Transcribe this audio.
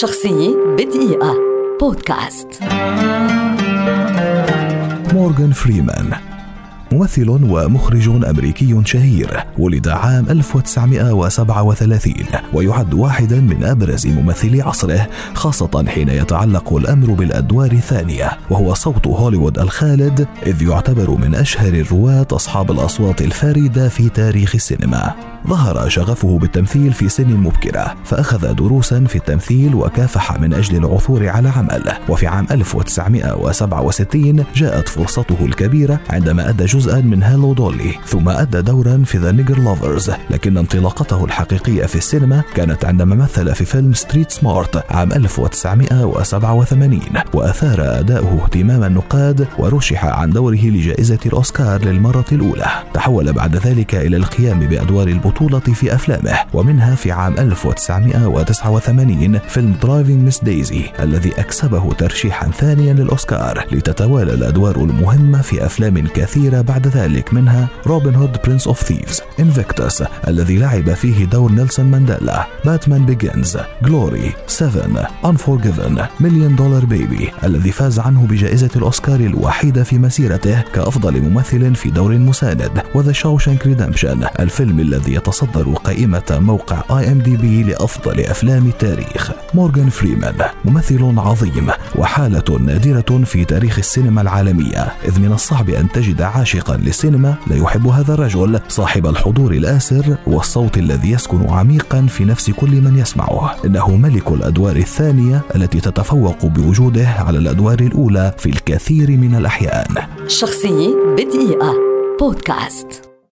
شخصية بدقيقة. بودكاست. مورغان فريمان ممثل ومخرج أمريكي شهير ولد عام 1937 ويعد واحدا من أبرز ممثلي عصره خاصة حين يتعلق الأمر بالأدوار الثانية وهو صوت هوليوود الخالد إذ يعتبر من أشهر الرواة أصحاب الأصوات الفاردة في تاريخ السينما. ظهر شغفه بالتمثيل في سن مبكرة فأخذ دروسا في التمثيل وكافح من أجل العثور على عمل. وفي عام 1967 جاءت فرصته الكبيرة عندما أدى جزءا من Hello Dolly ثم أدى دورا في The Nigger Lovers لكن انطلاقته الحقيقية في السينما كانت عندما مثل في فيلم Street Smart عام 1987 وأثار أداؤه اهتمام النقاد ورشح عن دوره لجائزة الأوسكار للمرة الأولى. تحول بعد ذلك إلى القيام بأدوار البطولة البطولة في أفلامه ومنها في عام 1989 فيلم Driving Miss Daisy الذي أكسبه ترشيحا ثانيا للأوسكار لتتوالى الأدوار المهمة في أفلام كثيرة بعد ذلك منها Robin Hood Prince of Thieves Invictus الذي لعب فيه دور نيلسون مانديلا Batman Begins Glory Seven Unforgiven Million Dollar Baby الذي فاز عنه بجائزة الأوسكار الوحيدة في مسيرته كأفضل ممثل في دور مساند و The Shawshank Redemption الفيلم الذي يتصدر قائمة موقع IMDb لأفضل أفلام التاريخ. مورغان فريمان ممثل عظيم وحالة نادرة في تاريخ السينما العالمية. إذ من الصعب أن تجد عاشقا للسينما لا يحب هذا الرجل. صاحب الحضور الآسر والصوت الذي يسكن عميقا في نفس كل من يسمعه. إنه ملك الأدوار الثانية التي تتفوق بوجوده على الأدوار الأولى في الكثير من الأحيان. شخصية بدقيقة. بودكاست.